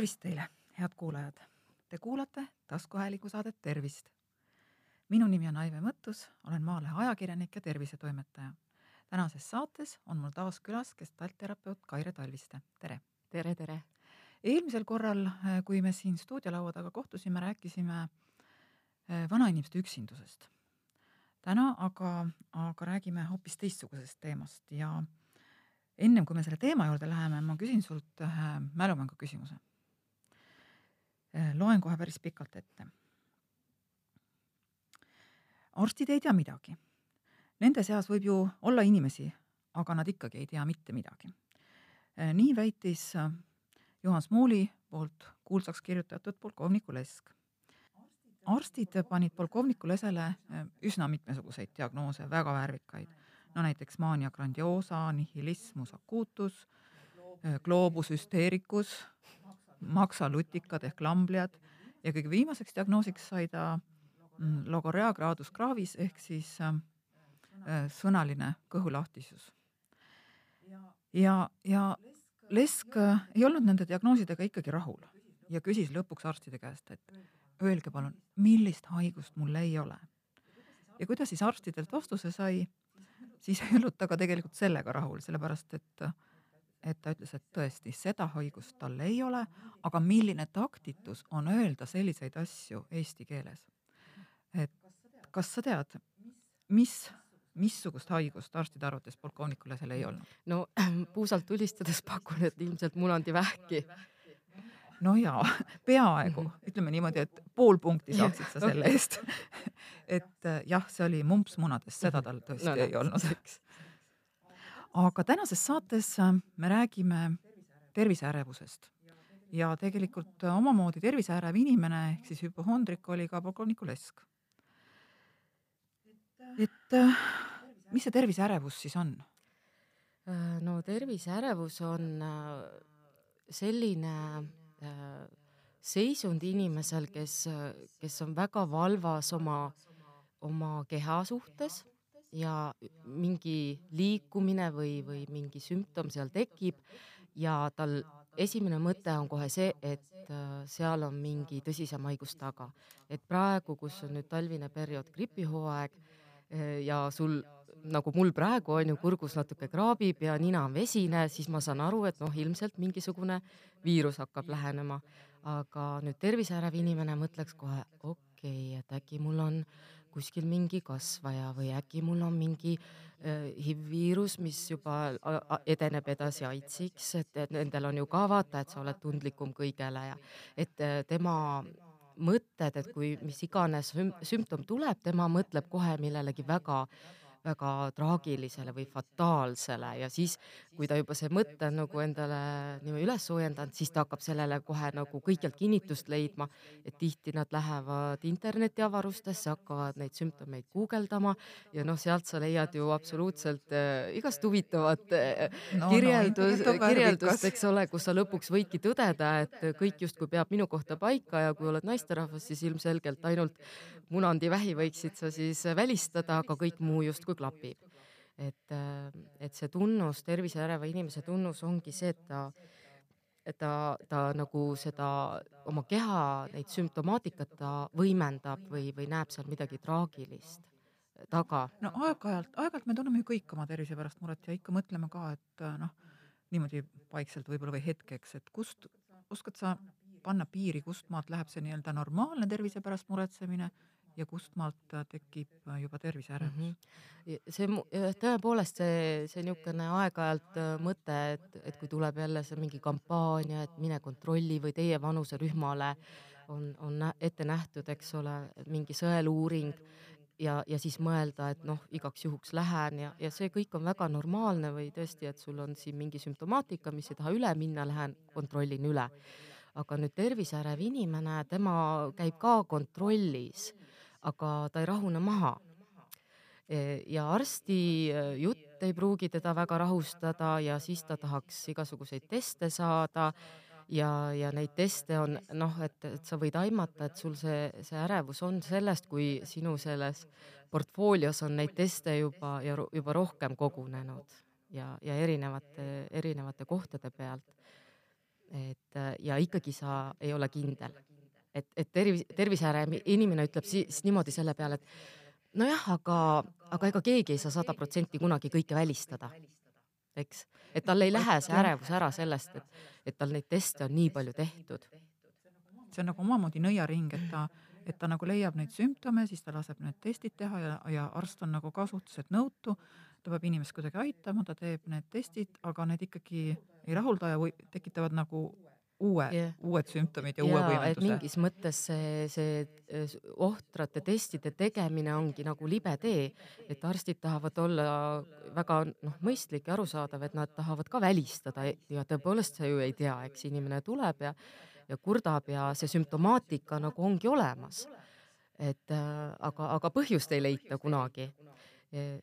tervist teile, head kuulajad. Te kuulate taskuhäälingu saadet Tervist. minu nimi on Aive Mõttus, olen Maalehe ajakirjanik ja tervisetoimetaja. tänases saates on mul taas külas gestaltterapeut Kaire Talviste, tere. tere, tere. eelmisel korral, kui me siin stuudiolaua taga kohtusime, rääkisime eh, vanainimeste üksindusest. täna aga, aga räägime hoopis teistsugusest teemast ja ennem kui me selle teema juurde läheme, ma küsin sult ühe mälumängu küsimuse. Loen kohe päris pikalt ette. arstid ei tea midagi. Nende seas võib ju olla inimesi, aga nad ikkagi ei tea mitte midagi. nii väitis Juhan Smuuli poolt kuulsaks kirjutatud polkovniku Lesk. arstid panid polkovniku Lesele üsna mitmesuguseid diagnoose, väga värvikaid no näiteks mania grandiosa, nihilismus acutus, gloobus hüsteericus, maksalutikad ehk lambliad ja kõige viimaseks diagnoosiks sai ta mm, logorea gradus gravis ehk siis äh, sõnaline kõhulahtisus. ja, ja Lesk äh, ei olnud nende diagnoosidega ikkagi rahul ja küsis lõpuks arstide käest, et öelge palun, millist haigust mul ei ole. ja kui ta siis arstidelt vastuse sai, siis ei olnud ta ka tegelikult sellega rahul, sellepärast et, et ta ütles, et tõesti, seda haigust tal ei ole, aga milline taktitus on öelda selliseid asju eesti keeles. et kas sa tead, mis, missugust haigust arstide arvates polkovnikule seal ei olnud? no puusalt tulistades pakun, et ilmselt munandivähki. No jaa, peaaegu, ütleme niimoodi, et pool punkti saaksid sa selle eest. Et jah, see oli mumps munadest, seda tal tõesti no, ei olnud. Aga tänases saates äh, me räägime terviseärevusest ja tegelikult äh, omamoodi terviseärev inimene ehk siis hüpohondrik oli ka polkovnik Olesk. et mis see terviseärevus siis on? no terviseärevus on selline Äh, seisund inimesel, kes, kes on väga valvas oma, oma keha suhtes ja mingi liikumine või, või mingi sümptom seal tekib ja tal esimene mõte on kohe see, et äh, seal on mingi tõsisem haigus taga. et praegu, kus on nüüd talvine periood, gripihooaeg äh, ja sul nagu mul praegu on ju kurgus natuke kraabib ja nina on vesine, siis ma saan aru, et noh, ilmselt mingisugune viirus hakkab lähenema. aga nüüd terviseärev inimene mõtleks kohe, okei okay,, et äkki mul on kuskil mingi kasvaja või äkki mul on mingi äh, HIV-viirus, mis juba edeneb edasi AIDSiks, et, et nendel on ju ka vaata, et sa oled tundlikum kõigele ja et äh, tema mõtted, et kui mis iganes sümptom tuleb, tema mõtleb kohe millelegi väga äh, väga traagilisele või fataalsele ja siis, kui ta juba see mõte on nagu endale niimoodi üles soojendanud, siis ta hakkab sellele kohe nagu kõikjalt kinnitust leidma, et tihti nad lähevad internetiavarustesse, hakkavad neid sümptomeid guugeldama ja noh, sealt sa leiad ju absoluutselt äh, igast huvitavat äh, no, kirjeldus no,, kirjeldust, eks ole, kus sa lõpuks võidki tõdeda, et kõik justkui peab minu kohta paika ja kui oled naisterahvas, siis ilmselgelt ainult munandivähi võiksid sa siis välistada, aga kõik muu justkui justkui klapib. et, äh, et see tunnus, terviseäreva inimese tunnus ongi see, et ta, ta, ta nagu seda oma keha, neid sümptomaatikat ta võimendab või, või näeb seal midagi traagilist taga. no aeg-ajalt, aeg-ajalt me tunneme ju kõik oma tervise pärast muret ja ikka mõtleme ka, et äh, noh, niimoodi vaikselt võib-olla või hetkeks, et kust oskad sa panna piiri, kust maalt läheb see nii-öelda normaalne tervise pärast muretsemine ja kust maalt äh, tekib äh, juba terviseärevus mm? -hmm. see tõepoolest see, see niisugune aeg-ajalt äh, mõte, et, et kui tuleb jälle see mingi kampaania, et mine kontrolli või teie vanuserühmale on, on ette nähtud, eks ole, mingi sõeluuring ja, ja siis mõelda, et noh, igaks juhuks lähen ja, ja see kõik on väga normaalne või tõesti, et sul on siin mingi sümptomaatika, mis ei taha üle minna, lähen kontrollin üle. aga nüüd terviseärev inimene, tema käib ka kontrollis aga ta ei rahune maha. E, ja arsti e, jutt ei pruugi teda väga rahustada ja siis ta tahaks igasuguseid teste saada. Ja, ja neid teste on noh, et, et sa võid aimata, et sul see, see ärevus on sellest, kui sinu selles portfoolios on neid teste juba ja juba rohkem kogunenud ja, ja erinevate, erinevate kohtade pealt. Et ja ikkagi sa ei ole kindel, et, et tervis, tervisehäire inimene ütleb siis niimoodi selle peale, et nojah, aga, aga ega keegi ei saa sada protsenti kunagi kõike välistada, eks, et tal ei lähe see ärevus ära sellest, et, et tal neid teste on nii palju tehtud. see on nagu omamoodi nõiaring, et ta, et ta nagu leiab neid sümptome, siis ta laseb need testid teha ja, ja arst on nagu ka suhteliselt nõutu ta peab inimest kuidagi aitama, ta teeb need testid, aga need ikkagi ei rahulda ja või tekitavad nagu uue yeah., uued sümptomid ja, ja uue võimenduse. mingis mõttes see, see ohtrate testide tegemine ongi nagu libe tee, et arstid tahavad olla väga noh, mõistlik ja arusaadav, et nad tahavad ka välistada ja tõepoolest sa ju ei tea, eks inimene tuleb ja ja kurdab ja see sümptomaatika nagu ongi olemas. et äh, aga, aga põhjust ei leita kunagi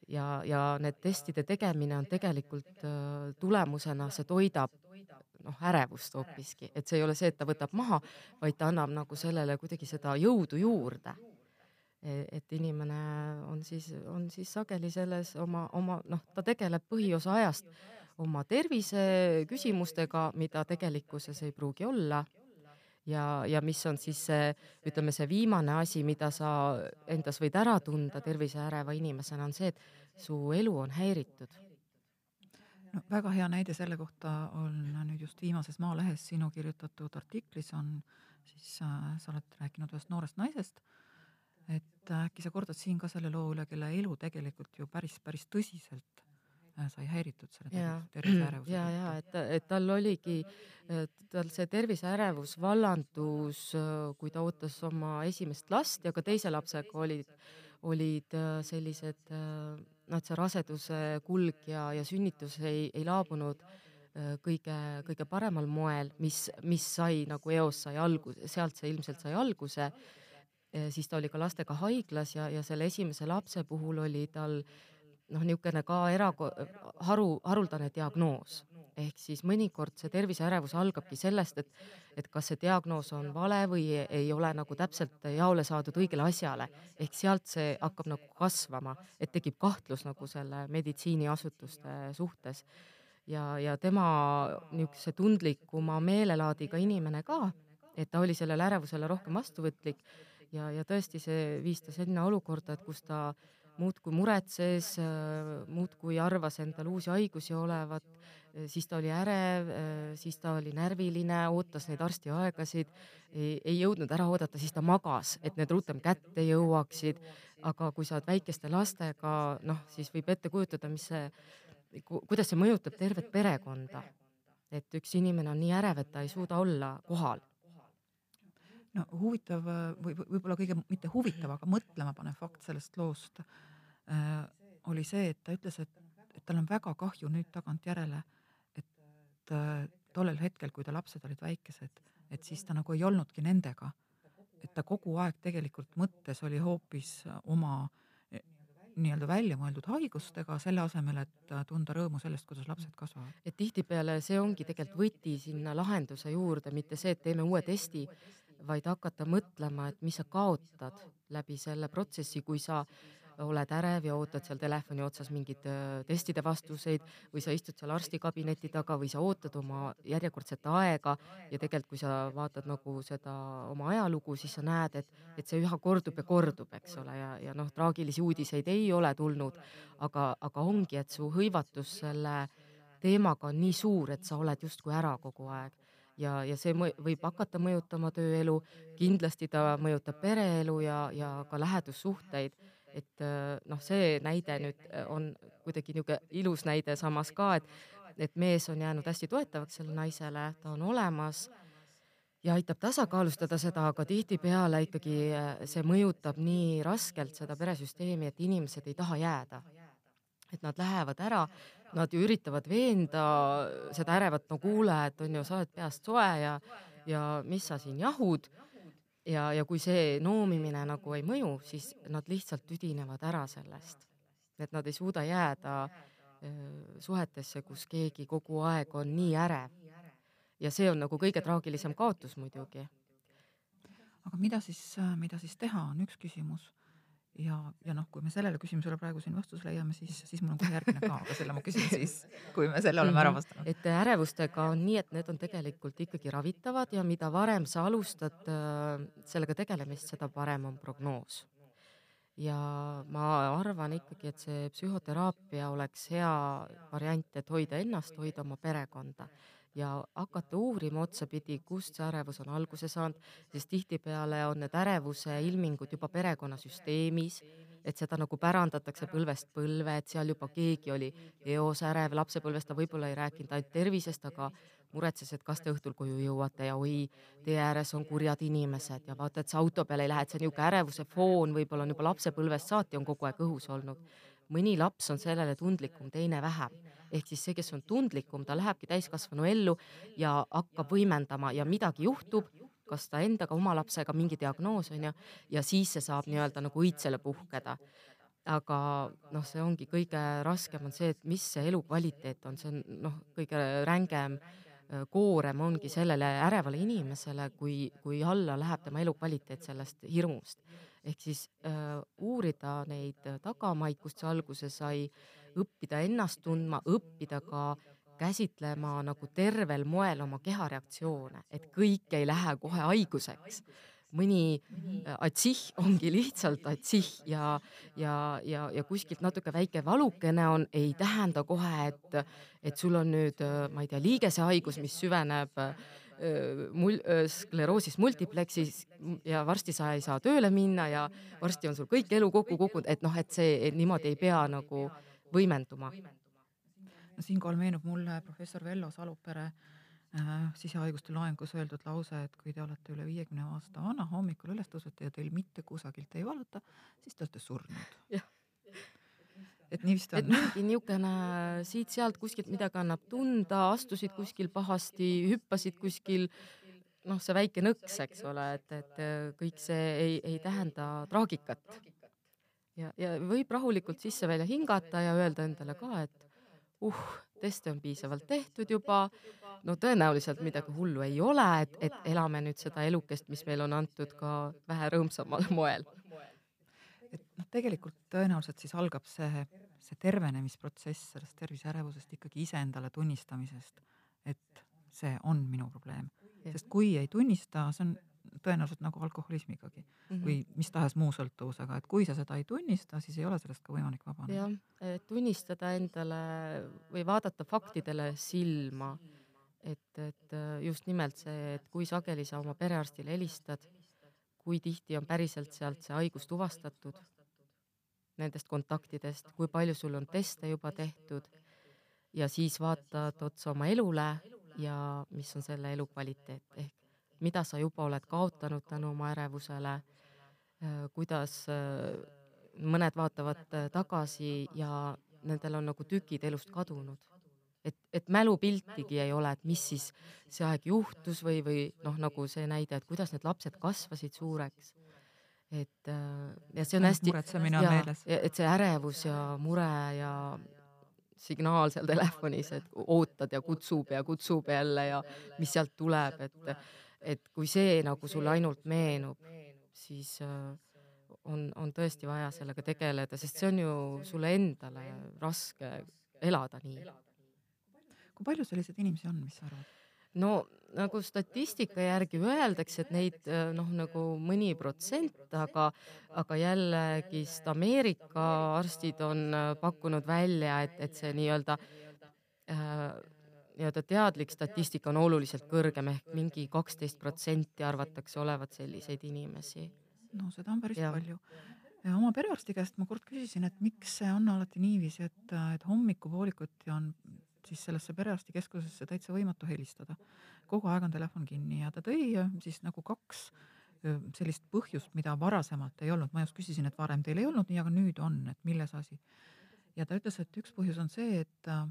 ja, ja need testide tegemine on tegelikult äh, tulemusena, see toidab noh, ärevust hoopiski, et see ei ole see, et ta võtab maha, vaid ta annab nagu sellele kuidagi seda jõudu juurde. E, et inimene on siis, on siis sageli selles oma, oma noh, ta tegeleb põhiosa ajast oma tervise küsimustega, mida tegelikkuses ei pruugi olla ja, ja mis on siis see, ütleme, see viimane asi, mida sa endas võid ära tunda terviseäreva inimesena, on see, et su elu on häiritud. no väga hea näide selle kohta on nüüd just viimases Maalehes sinu kirjutatud artiklis on siis äh, sa oled rääkinud ühest noorest naisest, et äkki sa kordad siin ka selle loo üle, kelle elu tegelikult ju päris, päris tõsiselt Äh, sai häiritud selle terviseärevuse ja, ja et, et tal oligi, tal see terviseärevus vallandus, äh, kui ta ootas oma esimest last ja ka teise lapsega olid, olid äh, sellised, noh, et see raseduse kulg ja, ja sünnitus ei, ei laabunud kõige, kõige paremal moel, mis, mis sai nagu eos sai alguse, sealt see ilmselt sai alguse. siis ta oli ka lastega haiglas ja, ja selle esimese lapse puhul oli tal äh, noh, niisugune ka era-, haru, haruldane diagnoos. ehk siis mõnikord see terviseärevus algabki sellest, et, et kas see diagnoos on vale või ei ole nagu täpselt jaole saadud õigele asjale. ehk sealt see hakkab nagu kasvama, et tekib kahtlus nagu selle meditsiiniasutuste suhtes. ja, ja tema niisuguse tundlikuma meelelaadiga inimene ka, et ta oli sellele ärevusele rohkem vastuvõtlik ja, ja tõesti see viis ta sinna olukorda, et kus ta muudkui muretses, muudkui arvas endal uusi haigusi olevat, siis ta oli ärev, siis ta oli närviline, ootas neid arstiaegasid, ei jõudnud ära oodata, siis ta magas, et need rutem kätte jõuaksid. aga kui sa oled väikeste lastega, noh, siis võib ette kujutada, mis see, kuidas see mõjutab tervet perekonda. et üks inimene on nii ärev, et ta ei suuda olla kohal no huvitav või võib-olla kõige mitte huvitav, aga mõtlema panev fakt sellest loost äh, oli see, et ta ütles, et, et tal on väga kahju nüüd tagantjärele, et äh, tollel hetkel, kui ta lapsed olid väikesed, et siis ta nagu ei olnudki nendega. et ta kogu aeg tegelikult mõttes oli hoopis oma eh, nii-öelda välja mõeldud haigustega, selle asemel, et tunda rõõmu sellest, kuidas lapsed kasvavad. et tihtipeale see ongi tegelikult võti sinna lahenduse juurde, mitte see, et teeme uue testi, vaid hakata mõtlema, et mis sa kaotad läbi selle protsessi, kui sa oled ärev ja ootad seal telefoni otsas mingeid testide vastuseid või sa istud seal arstikabineti taga või sa ootad oma järjekordset aega ja tegelikult, kui sa vaatad nagu seda oma ajalugu, siis sa näed, et, et see üha kordub ja kordub, eks ole, ja, ja noh, traagilisi uudiseid ei ole tulnud, aga, aga ongi, et su hõivatus selle teemaga on nii suur, et sa oled justkui ära kogu aeg ja, ja see võib hakata mõjutama tööelu, kindlasti ta mõjutab pereelu ja, ja ka lähedussuhteid. et äh, noh, see näide nüüd äh, on kuidagi niisugune ilus näide samas ka, et, et mees on jäänud hästi toetavaks sellele naisele, ta on olemas ja aitab tasakaalustada seda, aga tihtipeale ikkagi äh, see mõjutab nii raskelt seda peresüsteemi, et inimesed ei taha jääda. Et nad lähevad ära nad ju üritavad veenda seda ärevat, no kuule, et on ju, sa oled peast soe ja, ja mis sa siin jahud. ja, ja kui see noomimine nagu ei mõju, siis nad lihtsalt tüdinevad ära sellest. et nad ei suuda jääda suhetesse, kus keegi kogu aeg on nii ärev. ja see on nagu kõige traagilisem kaotus muidugi. aga mida siis, mida siis teha, on üks küsimus ja, ja noh, kui me sellele küsimusele praegu siin vastuse leiame, siis, siis mul on kohe järgmine ka, aga selle ma küsin siis, kui me selle oleme ära Mhm. vastanud. et ärevustega on nii, et need on tegelikult ikkagi ravitavad ja mida varem sa alustad äh, sellega tegelemist, seda parem on prognoos. ja ma arvan ikkagi, et see psühhoteraapia oleks hea variant, et hoida ennast, hoida oma perekonda ja hakata uurima otsapidi, kust see ärevus on alguse saanud, sest tihtipeale on need ärevuse ilmingud juba perekonnasüsteemis, et seda nagu pärandatakse põlvest põlve, et seal juba keegi oli eos ärev lapsepõlves, ta võib-olla ei rääkinud ainult tervisest, aga muretses, et kas te õhtul koju jõuate ja oi, tee ääres on kurjad inimesed ja vaata, et sa auto peale ei lähe, et see niisugune ärevuse foon võib-olla on juba lapsepõlvest saati on kogu aeg õhus olnud. Mõni laps on sellele tundlikum, teine vähem. ehk siis see, kes on tundlikum, ta lähebki täiskasvanu ellu ja hakkab võimendama ja midagi juhtub, kas ta endaga, oma lapsega, mingi diagnoos on ju, ja siis see saab nii-öelda nagu õitsele puhkeda aga noh, see ongi kõige raskem on see, et mis see elukvaliteet on, see on noh, kõige rängem koorem ongi sellele ärevale inimesele, kui, kui alla läheb tema elukvaliteet sellest hirmust. Ehk siis äh, uurida neid tagamaid, kust see alguse sai, õppida ennast tundma, õppida ka käsitlema nagu tervel moel oma kehareaktsioone, et kõik ei lähe kohe haiguseks. Mõni äh, atsih ongi lihtsalt atsih ja, ja, ja, ja kuskilt natuke väike valukene on, ei tähenda kohe, et, et sul on nüüd, äh, ma ei tea, liigesehaigus, mis süveneb äh, mul-, skleroosis multiplexis ja varsti sa ei saa tööle minna ja varsti on sul kõik elu kokku kukkunud, et noh, et see et niimoodi ei pea nagu võimenduma. no siinkohal meenub mulle professor Vello Salupere äh, sisehaiguste loengus öeldud lause, et kui te olete üle viiekümne aasta vana, hommikul üles tõusete ja teil mitte kusagilt ei valuta, siis te olete surnud. Et nii vist et on. mingi niisugune siit-sealt kuskilt midagi annab tunda, astusid kuskil pahasti, hüppasid kuskil, noh, see väike nõks, eks ole, et, et äh, kõik see ei, ei tähenda traagikat. ja, ja võib rahulikult sisse-välja hingata ja öelda endale ka, et uh, teste on piisavalt tehtud juba, no tõenäoliselt midagi hullu ei ole, et, et elame nüüd seda elukest, mis meile on antud ka vähe rõõmsamal moel. Et noh, tegelikult tõenäoliselt siis algab see, see tervenemisprotsess sellest terviseärevusest ikkagi iseendale tunnistamisest, et see on minu probleem. Sest kui ei tunnista, see on tõenäoliselt nagu alkoholismigagi Mhm. või mis tahes muu sõltuvusega, et kui sa seda ei tunnista, siis ei ole sellest ka võimalik vabaneda. jah, tunnistada endale või vaadata faktidele silma, et, et just nimelt see, et kui sageli sa oma perearstile helistad, kui tihti on päriselt sealt see haigus tuvastatud, nendest kontaktidest, kui palju sul on teste juba tehtud ja siis vaatad otsa oma elule ja mis on selle elu kvaliteet ehk mida sa juba oled kaotanud tänu oma ärevusele, kuidas äh, mõned vaatavad äh, tagasi ja nendel on nagu tükid elust kadunud. Et, et mälupiltigi ei ole, et mis siis see aeg juhtus või, või noh, nagu see näide, et kuidas need lapsed kasvasid suureks. et äh, ja see on hästi, muretsemine on ja, meeles. et see ärevus ja mure ja signaal seal telefonis, et ootad ja kutsub ja kutsub jälle ja mis sealt tuleb, et, et kui see nagu sulle ainult meenub, siis äh, on, on tõesti vaja sellega tegeleda, sest see on ju sulle endale raske elada nii. Kui palju selliseid inimesi on, mis sa arvad? no nagu statistika järgi öeldakse, et neid äh, noh, nagu mõni protsent, aga, aga jällegist Ameerika arstid on äh, pakkunud välja, et, et see nii-öelda äh, nii-öelda teadlik statistika on oluliselt kõrgem ehk mingi kaksteist protsenti arvatakse olevat selliseid inimesi. no seda on päris ja. palju. oma perearsti käest ma kord küsisin, et miks see on alati niiviisi, et, et hommikupoolikuti on siis sellesse perearstikeskusesse täitsa võimatu helistada. kogu aeg on telefon kinni ja ta tõi äh, siis nagu kaks öö, sellist põhjust, mida varasemalt ei olnud, ma just küsisin, et varem teil ei olnud nii, aga nüüd on, et milles asi. ja ta ütles, et üks põhjus on see, et, äh,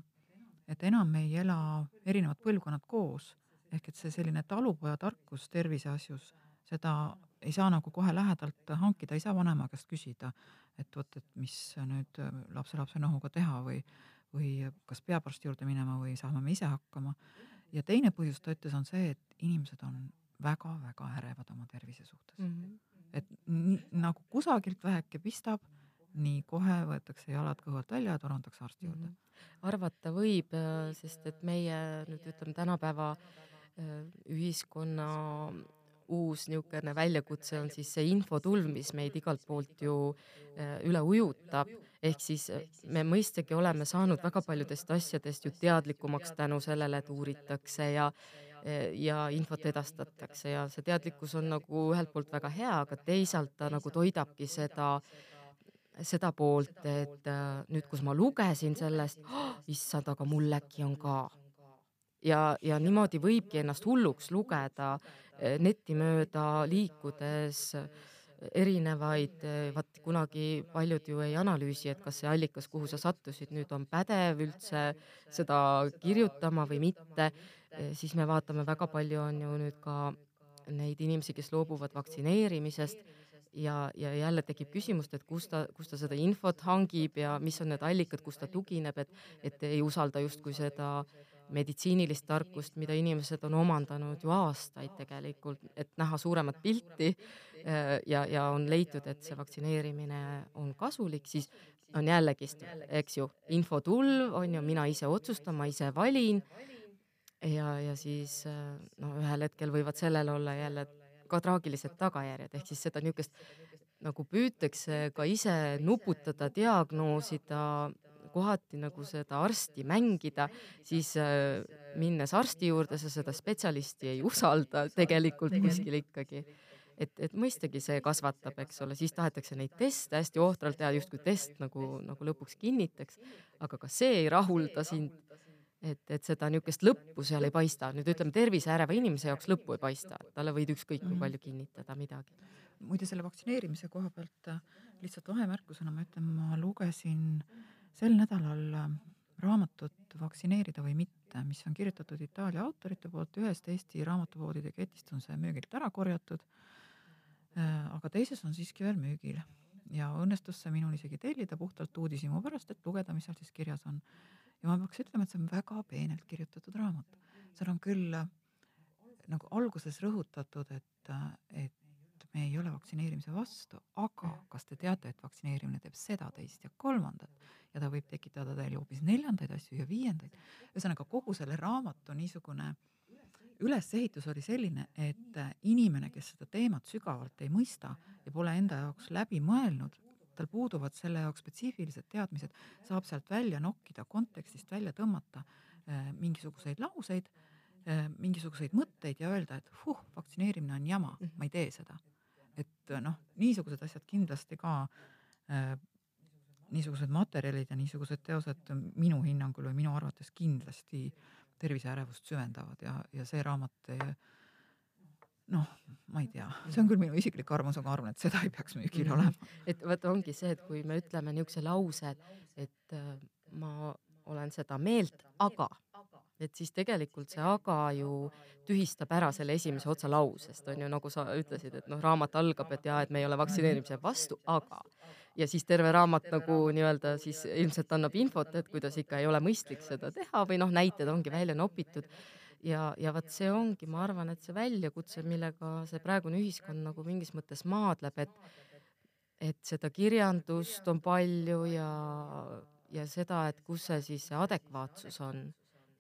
et enam ei ela erinevad põlvkonnad koos, ehk et see selline talupojatarkus tervise asjus, seda ei saa nagu kohe lähedalt hankida, ei saa vanema käest küsida, et vot, et mis nüüd äh, lapselapse nohuga teha või, või kas peab arsti juurde minema või saame me ise hakkama. ja teine põhjus, ta ütles, on see, et inimesed on väga-väga ärevad oma tervise suhtes. Mm -hmm. et nii, nagu kusagilt väheke pistab, nii kohe võetakse jalad kõhu alt välja ja torondatakse arsti juurde mm. -hmm. arvata võib, äh, sest et meie nüüd ütleme tänapäeva äh, ühiskonna uus niisugune väljakutse on siis see infotulv, mis meid igalt poolt ju äh, üle ujutab, ehk siis me mõistagi oleme saanud väga paljudest asjadest ju teadlikumaks tänu sellele, et uuritakse ja ja infot edastatakse ja see teadlikkus on nagu ühelt poolt väga hea, aga teisalt ta nagu toidabki seda seda poolt, et äh, nüüd, kus ma lugesin sellest oh,, issand, aga mul äkki on ka. Ja, ja niimoodi võibki ennast hulluks lugeda äh, neti mööda liikudes äh, erinevaid, vaat kunagi paljud ju ei analüüsi, et kas see allikas, kuhu sa sattusid, nüüd on pädev üldse seda kirjutama või mitte, siis me vaatame, väga palju on ju nüüd ka neid inimesi, kes loobuvad vaktsineerimisest. Ja, ja jälle tekib küsimust, et kust ta, kust ta seda infot hangib ja mis on need allikad, kus ta tugineb, et, et ei usalda justkui seda meditsiinilist tarkust, mida inimesed on omandanud ju aastaid tegelikult, et näha suuremat pilti äh, ja, ja on leitud, et see vaktsineerimine on kasulik, siis on jällegist, eks ju, infotulv on ju, mina ise otsustan, ma ise valin. ja, ja siis äh, no ühel hetkel võivad sellel olla jälle ka traagilised tagajärjed, ehk siis seda niisugust nagu püütakse ka ise nuputada, diagnoosida, kohati nagu seda arsti mängida, siis äh, minnes arsti juurde, sa seda spetsialisti ei usalda tegelikult kuskil ikkagi et, et mõistagi see kasvatab, eks ole, siis tahetakse neid teste hästi ohtralt teha, justkui test nagu, nagu lõpuks kinnitaks, aga ka see ei rahulda sind et, et seda niisugust lõppu seal ei paista, nüüd ütleme tervise äreva inimese jaoks lõppu ei paista, talle võid ükskõik kui mhm. palju kinnitada midagi. muide selle vaktsineerimise koha pealt äh, lihtsalt vahemärkusena ma ütlen, ma lugesin sel nädalal äh, raamatut Vaktsineerida või mitte, mis on kirjutatud Itaalia autorite poolt, ühest Eesti raamatupoodide ketist on see müügilt ära korjatud. Äh, aga teises on siiski veel müügil ja õnnestus see minul isegi tellida puhtalt uudishimu pärast, et lugeda, mis seal siis kirjas on ja ma peaks ütlema, et see on väga peenelt kirjutatud raamat. seal on küll äh, nagu alguses rõhutatud, et, et ei ole vaktsineerimise vastu, aga kas te teate, et vaktsineerimine teeb seda, teist ja kolmandat ja ta võib tekitada teile hoopis neljandaid asju ja viiendaid. ühesõnaga kogu selle raamatu niisugune ülesehitus oli selline, et inimene, kes seda teemat sügavalt ei mõista ja pole enda jaoks läbi mõelnud, tal puuduvad selle jaoks spetsiifilised teadmised, saab sealt välja nokkida, kontekstist välja tõmmata äh, mingisuguseid lauseid äh,, mingisuguseid mõtteid ja öelda, et huh, vaktsineerimine on jama, mhm. ma ei tee seda. Et äh, noh, niisugused asjad kindlasti ka äh, niisugused materjalid ja niisugused teosed minu hinnangul või minu arvates kindlasti terviseärevust süvendavad ja, ja see raamat äh, noh, ma ei tea, see on küll minu isiklik arvamus, aga arvan, et seda ei peaks müügil olema. et vot ongi see, et kui me ütleme niisuguse lause, et, et äh, ma olen seda meelt, aga, et siis tegelikult see aga ju tühistab ära selle esimese otsa lausest, on ju, nagu sa ütlesid, et noh, raamat algab, et jaa, et me ei ole vaktsineerimise vastu, aga ja siis terve raamat nagu nii-öelda siis ilmselt annab infot, et kuidas ikka ei ole mõistlik seda teha või noh, näited ongi välja nopitud ja, ja vot see ongi, ma arvan, et see väljakutse, millega see praegune ühiskond nagu mingis mõttes maadleb, et et seda kirjandust on palju ja, ja seda, et kus see siis see adekvaatsus on.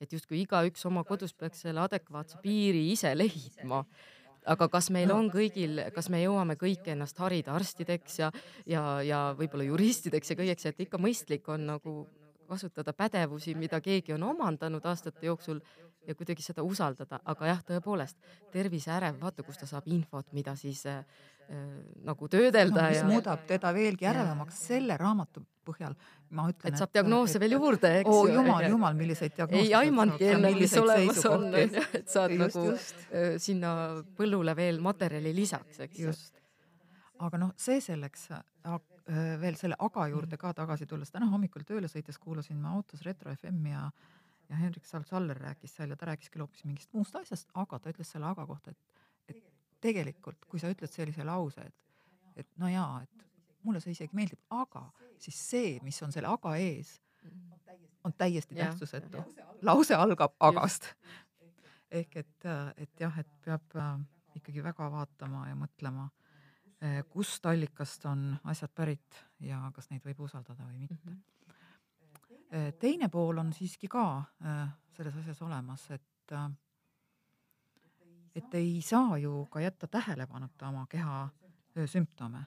Et justkui igaüks oma kodus peaks selle adekvaatse piiri ise leidma. Aga kas meil on kõigil, kas me jõuame kõik ennast harida arstideks ja, ja, ja võib-olla juristideks ja kõigeks, et ikka mõistlik on nagu kasutada pädevusi, mida keegi on omandanud aastate jooksul ja kuidagi seda usaldada, aga jah, tõepoolest tervise ärev, vaata, kust ta saab infot, mida siis äh, nagu töödelda no,. mis ja... muudab teda veelgi ärevamaks selle raamatu põhjal, ma ütlen. et saab diagnoose et, veel juurde, eks ju. jumal, jumal, milliseid diagnoose. ei aimanudki enne, mis olemas on, et saad just, nagu just. Äh, sinna põllule veel materjali lisaks, eks. just. aga noh, see selleks äh, veel selle aga juurde ka tagasi tulles, täna hommikul tööle sõites kuulasin ma autos Retro FM-i ja ja Henrik Salt-Saller rääkis seal ja ta rääkis küll hoopis mingist muust asjast, aga ta ütles selle aga kohta, et, et tegelikult, kui sa ütled sellise lause, et, et no jaa, et mulle see isegi meeldib, aga siis see, mis on selle aga ees, on täiesti tähtsusetu. lause algab agast. ehk et, et jah, et peab äh, ikkagi väga vaatama ja mõtlema, eh, kust allikast on asjad pärit ja kas neid võib usaldada või mitte mm. -hmm. Teine pool on siiski ka eh, selles asjas olemas, et et ei saa ju ka jätta tähelepanuta oma keha sümptome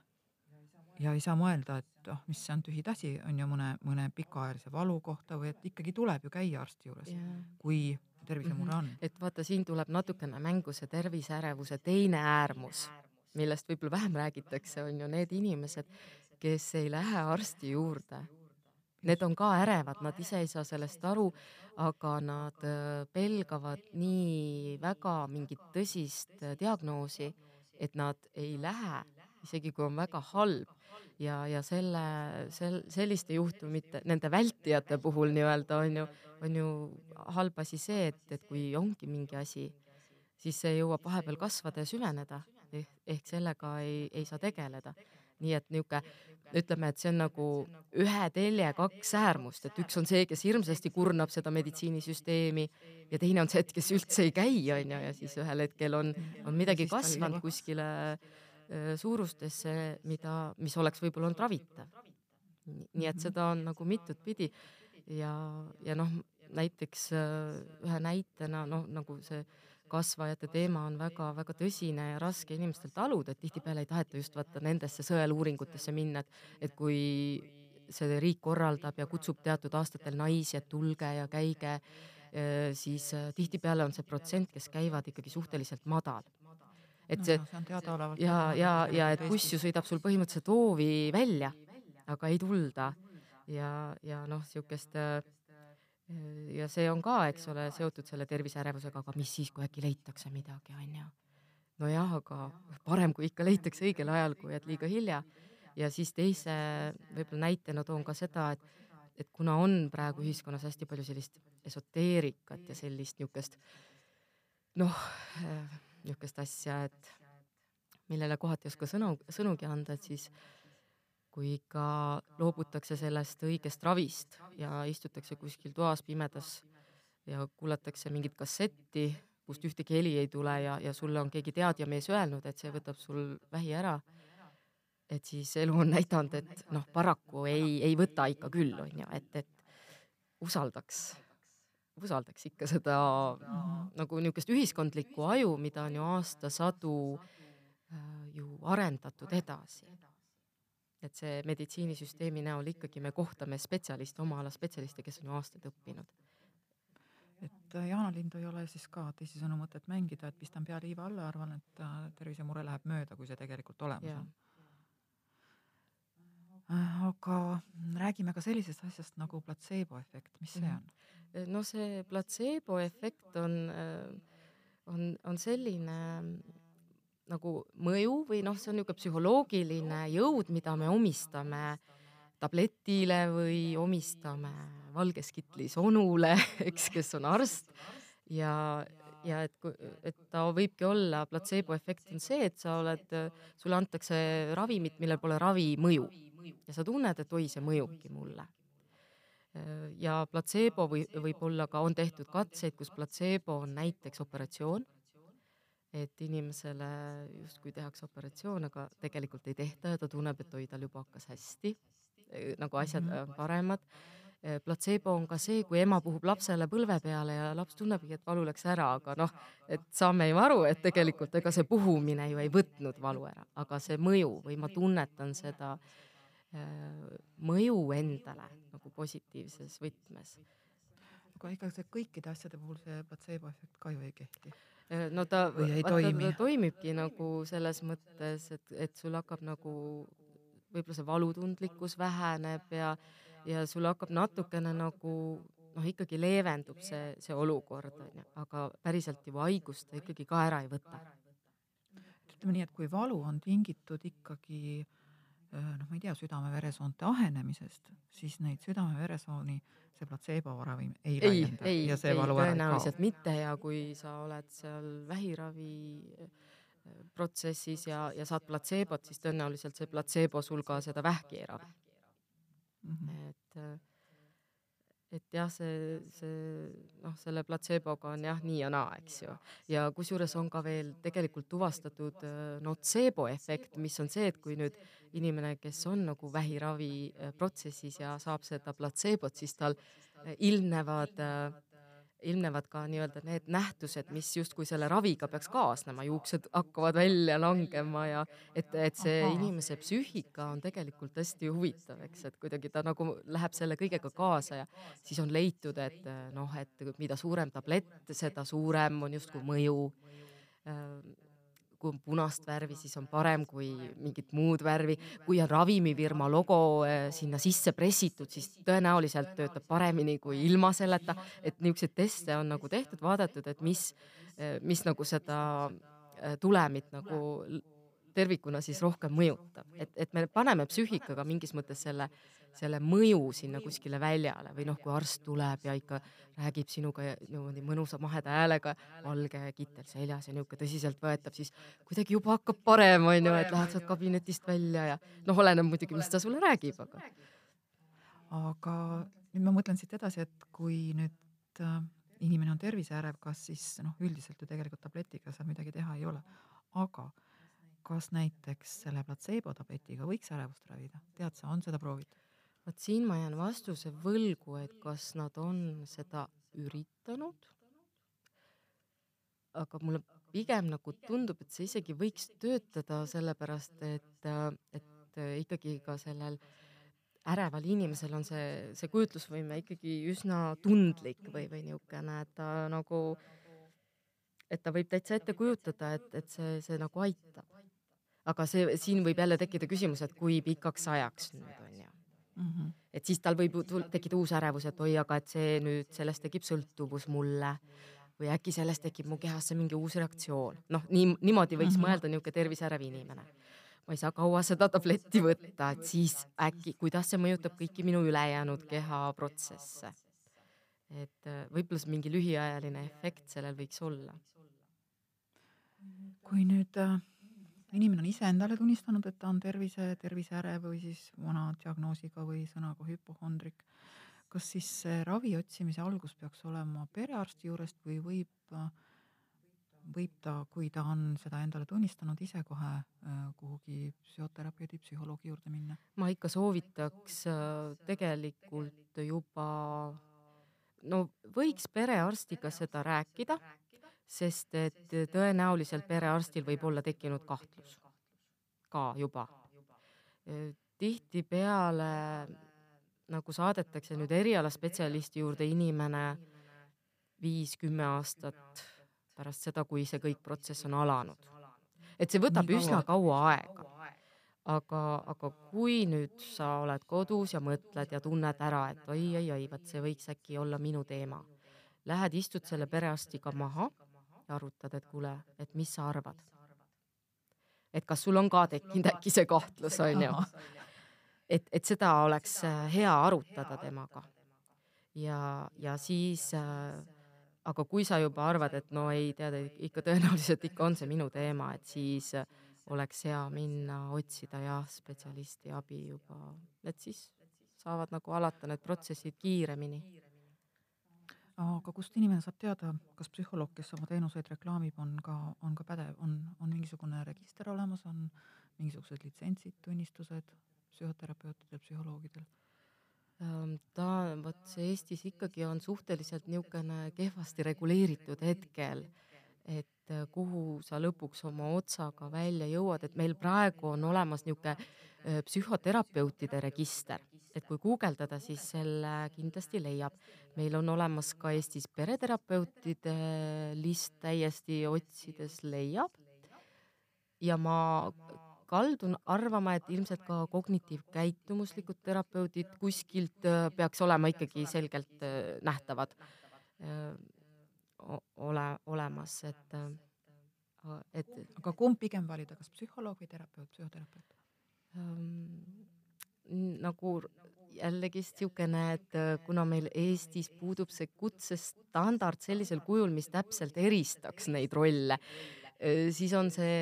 ja ei saa mõelda, et oh, mis see on tühitasi, on ju mõne, mõne pikaajalise valu kohta või et ikkagi tuleb ju käia arsti juures yeah., kui tervisemure on mm. -hmm. et vaata, siin tuleb natukene mängu see terviseärevuse teine äärmus, millest võib-olla vähem räägitakse, on ju need inimesed, kes ei lähe arsti juurde. Need on ka ärevad, nad ise ei saa sellest aru, aga nad äh, pelgavad nii väga mingit tõsist äh, diagnoosi, et nad ei lähe, isegi kui on väga halb ja, ja selle, sel-, selliste juhtumite, nende vältijate puhul nii-öelda on ju, on ju halb asi see, et, et kui ongi mingi asi, siis see jõuab vahepeal kasvada ja süveneda ehk, ehk sellega ei, ei saa tegeleda. nii et niisugune, ütleme, et see on nagu ühe telje kaks äärmust, et üks on see, kes hirmsasti kurnab seda meditsiinisüsteemi ja teine on see, et kes üldse ei käi, on ju, ja siis ühel hetkel on, on midagi kasvanud kuskile äh, Äh, suurustesse, mida, mis oleks võib-olla olnud ravitav. nii et seda on nagu mitut pidi ja, ja noh, näiteks äh, ühe näitena noh, nagu see kasvajate teema on väga-väga tõsine ja raske inimestel taluda, et tihtipeale ei taheta just vaata nendesse sõeluuringutesse minna, et, et kui see riik korraldab ja kutsub teatud aastatel naisi, et tulge ja käige, äh, siis tihtipeale on see protsent, kes käivad ikkagi suhteliselt madal. Et see, no, see ja, ja, ja et buss ju sõidab sul põhimõtteliselt hoovi välja, aga ei tulda. Ja, ja noh, siukest äh, ja see on ka, eks ole, seotud selle terviseärevusega, aga mis siis, kui äkki leitakse midagi, onju. nojah, aga parem, kui ikka leitakse õigel ajal, kui et liiga hilja. ja siis teise võib-olla näitena toon ka seda, et, et kuna on praegu ühiskonnas hästi palju sellist esoteerikat ja sellist niisugust noh äh, niisugust asja, et millele kohati ei oska sõnu, sõnugi anda, et siis kui ikka loobutakse sellest õigest ravist ja istutakse kuskil toas pimedas ja kuulatakse mingit kassetti, kust ühtegi heli ei tule ja, ja sulle on keegi teadjamees öelnud, et see võtab sul vähi ära, et siis elu on näidanud, et noh, paraku ei, ei võta ikka küll, on ju, et, et usaldaks usaldaks ikka seda nagu niisugust ühiskondlikku aju, mida on ju aastasadu äh, ju arendatud edasi. Et see meditsiinisüsteemi näol ikkagi me kohtame spetsialiste, oma ala spetsialiste, kes on aastaid õppinud. et äh, jaanalindu ei ole siis ka teisisõnu mõtet mängida, et pistan pea liiva alla, arvan, et äh, tervisemure läheb mööda, kui see tegelikult olemas on äh, aga räägime ka sellisest asjast nagu platseeboefekt, mis see mhm. on? No see platseeboefekt on, on, on selline nagu mõju või noh, see on niisugune psühholoogiline jõud, mida me omistame tabletile või omistame valges kitlis onule, eks, kes on arst. Ja, ja et, et ta võibki olla, platseeboefekt on see, et sa oled, sulle antakse ravimit, millel pole ravimõju. Ja sa tunned, et oi, see mõjubki mulle. Ja platseebo või võib-olla ka on tehtud katseid, kus platseebo on näiteks operatsioon, et inimesele justkui tehakse operatsioon, aga tegelikult ei tehta ja ta tunneb, et oi, tal juba hakkas hästi, nagu asjad mhm. on paremad. platseebo on ka see, kui ema puhub lapsele põlve peale ja laps tunnebki, et valu läks ära, aga noh, et saame ju aru, et tegelikult ega see puhumine ju ei võtnud valu ära, aga see mõju või ma tunnetan seda äh, Äh, mõju endale nagu positiivses võtmes. aga ega see kõikide asjade puhul see platseeboefekt ka ju ei kehti? Äh, no ta, vaata, ta toimibki nagu selles mõttes, et, et sul hakkab nagu võib-olla see valutundlikkus väheneb ja, ja sul hakkab natukene nagu noh, ikkagi leevendub see, see olukord onju, aga päriselt ju haigust ta ikkagi ka ära ei võta. ütleme nii, et kui valu on tingitud ikkagi äh, noh, ma ei tea, südame-veresoonte ahenemisest, siis neid südame-veresooni see platseeboravim ei, ei väljenda. ei, ei, tõenäoliselt mitte ja kui sa oled seal vähiravi protsessis ja, ja saad platseebot, siis tõenäoliselt see platseebo sul ka seda vähki ei ravi mm. -hmm. et, et jah, see, see noh, selle platseeboga on jah nii ja naa, eks ju. ja kusjuures on ka veel tegelikult tuvastatud äh, notseebo efekt, mis on see, et kui nüüd inimene, kes on nagu vähiravi äh, protsessis ja saab seda platseebot, siis tal äh, ilmnevad äh, ilmnevad ka nii-öelda need nähtused, mis justkui selle raviga peaks kaasnema, juuksed hakkavad välja langema ja et, et see Aha. inimese psüühika on tegelikult hästi huvitav, eks, et kuidagi ta nagu läheb selle kõigega kaasa ja siis on leitud, et noh, et mida suurem tablett, seda suurem on justkui mõju kui on punast värvi, siis on parem kui mingit muud värvi. kui on ravimifirma logo eh, sinna sisse pressitud, siis tõenäoliselt töötab paremini kui ilma selleta. et niisuguseid teste on nagu tehtud, vaadatud, et mis, eh, mis nagu seda eh, tulemit nagu tervikuna siis rohkem mõjutab, et, et me paneme psüühikaga mingis mõttes selle äh, selle mõju sinna kuskile väljale või noh, kui arst tuleb ja ikka räägib sinuga niimoodi mõnusa maheda häälega, valge kittel seljas ja niisugune tõsiseltvõetav, siis kuidagi juba hakkab parem, onju, et lähed sealt kabinetist välja ja noh, oleneb muidugi, mis ta sulle räägib, aga. aga nüüd ma mõtlen siit edasi, et kui nüüd äh, inimene on terviseärev, kas siis noh, üldiselt ju tegelikult tabletiga seal midagi teha ei ole, aga kas näiteks selle platseebo tabletiga võiks ärevust ravida, tead sa, on seda proovitud? vot siin ma jään vastuse võlgu, et kas nad on seda üritanud. aga mulle pigem nagu tundub, et see isegi võiks töötada, sellepärast et, et ikkagi ka sellel äreval inimesel on see, see kujutlusvõime ikkagi üsna tundlik või, või niisugune, et ta nagu, et ta võib täitsa ette kujutada, et, et see, see nagu aitab. Aga see, siin võib jälle tekkida küsimus, et kui pikaks ajaks nüüd on ju mm. -hmm. et siis tal võib tekkida uus ärevus, et oi, aga et see nüüd, sellest tekib sõltuvus mulle või äkki sellest tekib mu kehasse mingi uus reaktsioon. noh, nii, niimoodi võiks mm -hmm. mõelda niisugune terviseärev inimene. ma ei saa kaua seda tabletti võtta, et siis äkki, kuidas see mõjutab kõiki minu ülejäänud kehaprotsesse. et äh, võib-olla see mingi lühiajaline efekt sellel võiks olla. kui nüüd äh inimene on ise endale tunnistanud, et ta on tervise, terviseärev või siis vana diagnoosiga või sõnaga hüpohondrik. kas siis ravi otsimise algus peaks olema perearsti juurest või võib, võib ta, kui ta on seda endale tunnistanud, ise kohe äh, kuhugi psühhoterapeudi, psühholoogi juurde minna? ma ikka soovitaks äh, tegelikult juba no võiks perearstiga seda rääkida sest et tõenäoliselt perearstil võib olla tekkinud kahtlus ka juba. tihtipeale nagu saadetakse nüüd erialaspetsialisti juurde inimene viis-kümme aastat pärast seda, kui see kõik protsess on alanud. et see võtab Nii üsna kaua aega. aga, aga kui nüüd sa oled kodus ja mõtled ja tunned ära, et oi-oi-oi, vot see võiks äkki olla minu teema, lähed istud selle perearstiga maha ja arutad, et kuule, et mis sa arvad. et kas sul on ka tekkinud äkki see kahtlus, onju. et, et seda oleks äh, hea arutada temaga. ja, ja siis äh, aga kui sa juba arvad, et no ei tead, ikka tõenäoliselt ikka on see minu teema, et siis äh, oleks hea minna otsida jah, spetsialisti abi juba, et siis saavad nagu alata need protsessid kiiremini aga kust inimene saab teada, kas psühholoog, kes oma teenuseid reklaamib, on ka, on ka pädev, on, on mingisugune register olemas, on mingisugused litsentsid, tunnistused psühhoterapeutidel, psühholoogidel? Ehm, ta, vot Eestis ikkagi on suhteliselt niisugune kehvasti reguleeritud hetkel, et eh, kuhu sa lõpuks oma otsaga välja jõuad, et meil praegu on olemas niisugune eh, psühhoterapeutide register et kui guugeldada, siis selle kindlasti leiab. meil on olemas ka Eestis pereterapeutide list täiesti otsides leiab. ja ma kaldun arvama, et ilmselt ka kognitiivkäitumuslikud terapeudid kuskilt äh, peaks olema ikkagi selgelt äh, nähtavad äh, ole, olemas, et, et. aga kumb pigem valida, kas psühholoog või terapeut, psühhoterapeut um,? Nagu jällegist niisugune, et äh, kuna meil Eestis puudub see kutsestandard sellisel kujul, mis täpselt eristaks neid rolle, äh, siis on see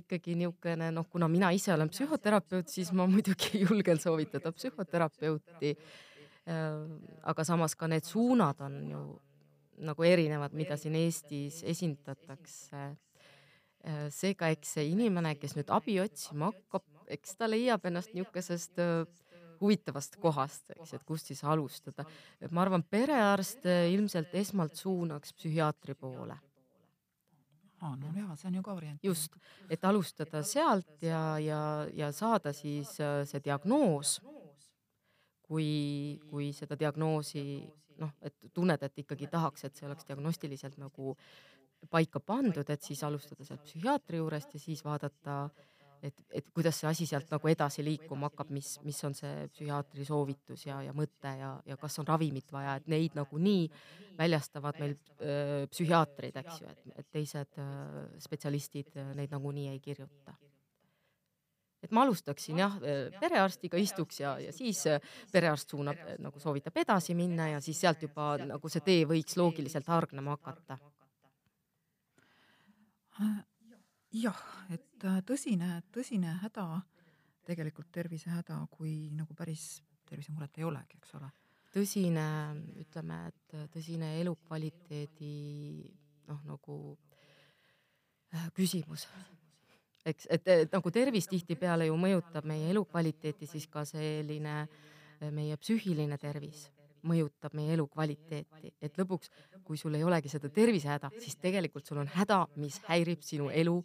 ikkagi niisugune noh, kuna mina ise olen psühhoterapeut, siis ma muidugi julgen soovitada psühhoterapeuti aga samas ka need suunad on ju nagu erinevad, mida siin Eestis esindatakse. seega eks see inimene, kes nüüd abi otsima hakkab, eks ta leiab ennast niisugusest huvitavast kohast, eks, et kust siis alustada. et ma arvan, perearst ilmselt esmalt suunaks psühhiaatri poole aa, no jaa, see on ju ka variant. just, et alustada sealt ja, ja, ja saada siis äh, see diagnoos. kui, kui seda diagnoosi noh, et tunned, et ikkagi tahaks, et see oleks diagnostiliselt nagu paika pandud, et siis alustada sealt psühhiaatri juurest ja siis vaadata äh, et, et kuidas see asi sealt nagu edasi liikuma hakkab, mis, mis on see psühhiaatri soovitus ja, ja mõte ja, ja kas on ravimit vaja, et neid nagunii väljastavad meil öö, psühhiaatrid, eks ju, et, et teised öö, spetsialistid neid nagunii ei kirjuta. Et ma alustaksin jah, perearstiga istuks ja, ja siis perearst suunab, nagu soovitab edasi minna ja siis sealt juba nagu see tee võiks loogiliselt hargnema hakata jah, et äh, tõsine, tõsine häda, tegelikult tervisehäda, kui nagu päris tervisemuret ei olegi, eks ole. tõsine, ütleme, et tõsine elukvaliteedi noh, nagu äh, küsimus. eks, et, et nagu tervis tihtipeale ju mõjutab meie elukvaliteeti, siis ka selline äh, meie psüühiline tervis mõjutab meie elukvaliteeti, et lõpuks, kui sul ei olegi seda tervisehäda, siis tegelikult sul on häda, mis häirib sinu elu,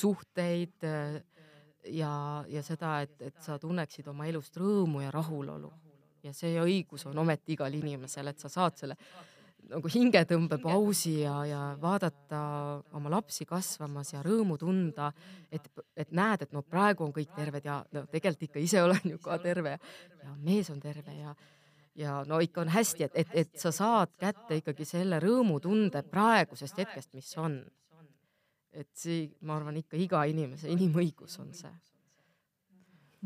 suhteid äh, ja, ja seda, et, et sa tunneksid oma elust rõõmu ja rahulolu. ja see õigus on ometi igal inimesel, et sa saad selle nagu hingetõmbepausi ja, ja vaadata oma lapsi kasvamas ja rõõmu tunda, et, et näed, et no praegu on kõik terved ja no tegelikult ikka ise olen ju ka terve ja mees on terve ja ja no ikka on hästi, et, et, et sa saad kätte ikkagi selle rõõmutunde praegusest hetkest, mis on. et see, ma arvan, ikka iga inimese inimõigus on see.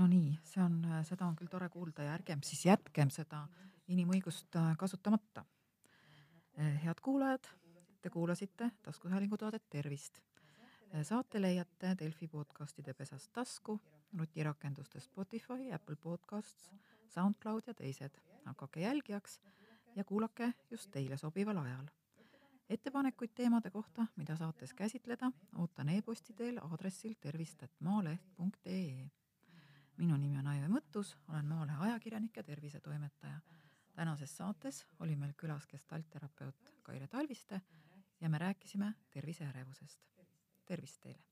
no nii, see on, seda on küll tore kuulda ja ärgem siis jätkem seda inimõigust äh, kasutamata. Äh, head kuulajad, te kuulasite taskuhäälingu toodet Tervist. Äh, saate leiate Delfi podcastide pesast tasku, nutirakenduste Spotify, Apple Podcasts, SoundCloud ja teised hakake jälgijaks ja kuulake just teile sobival ajal. ettepanekuid teemade kohta, mida saates käsitleda, ootan e-posti teel aadressil tervist.maaleht.ee. minu nimi on Aive Mõttus, olen Maalehe ajakirjanik ja tervisetoimetaja. tänases saates oli meil külas gestaltterapeut Kaire Talviste ja me rääkisime terviseärevusest. tervist teile!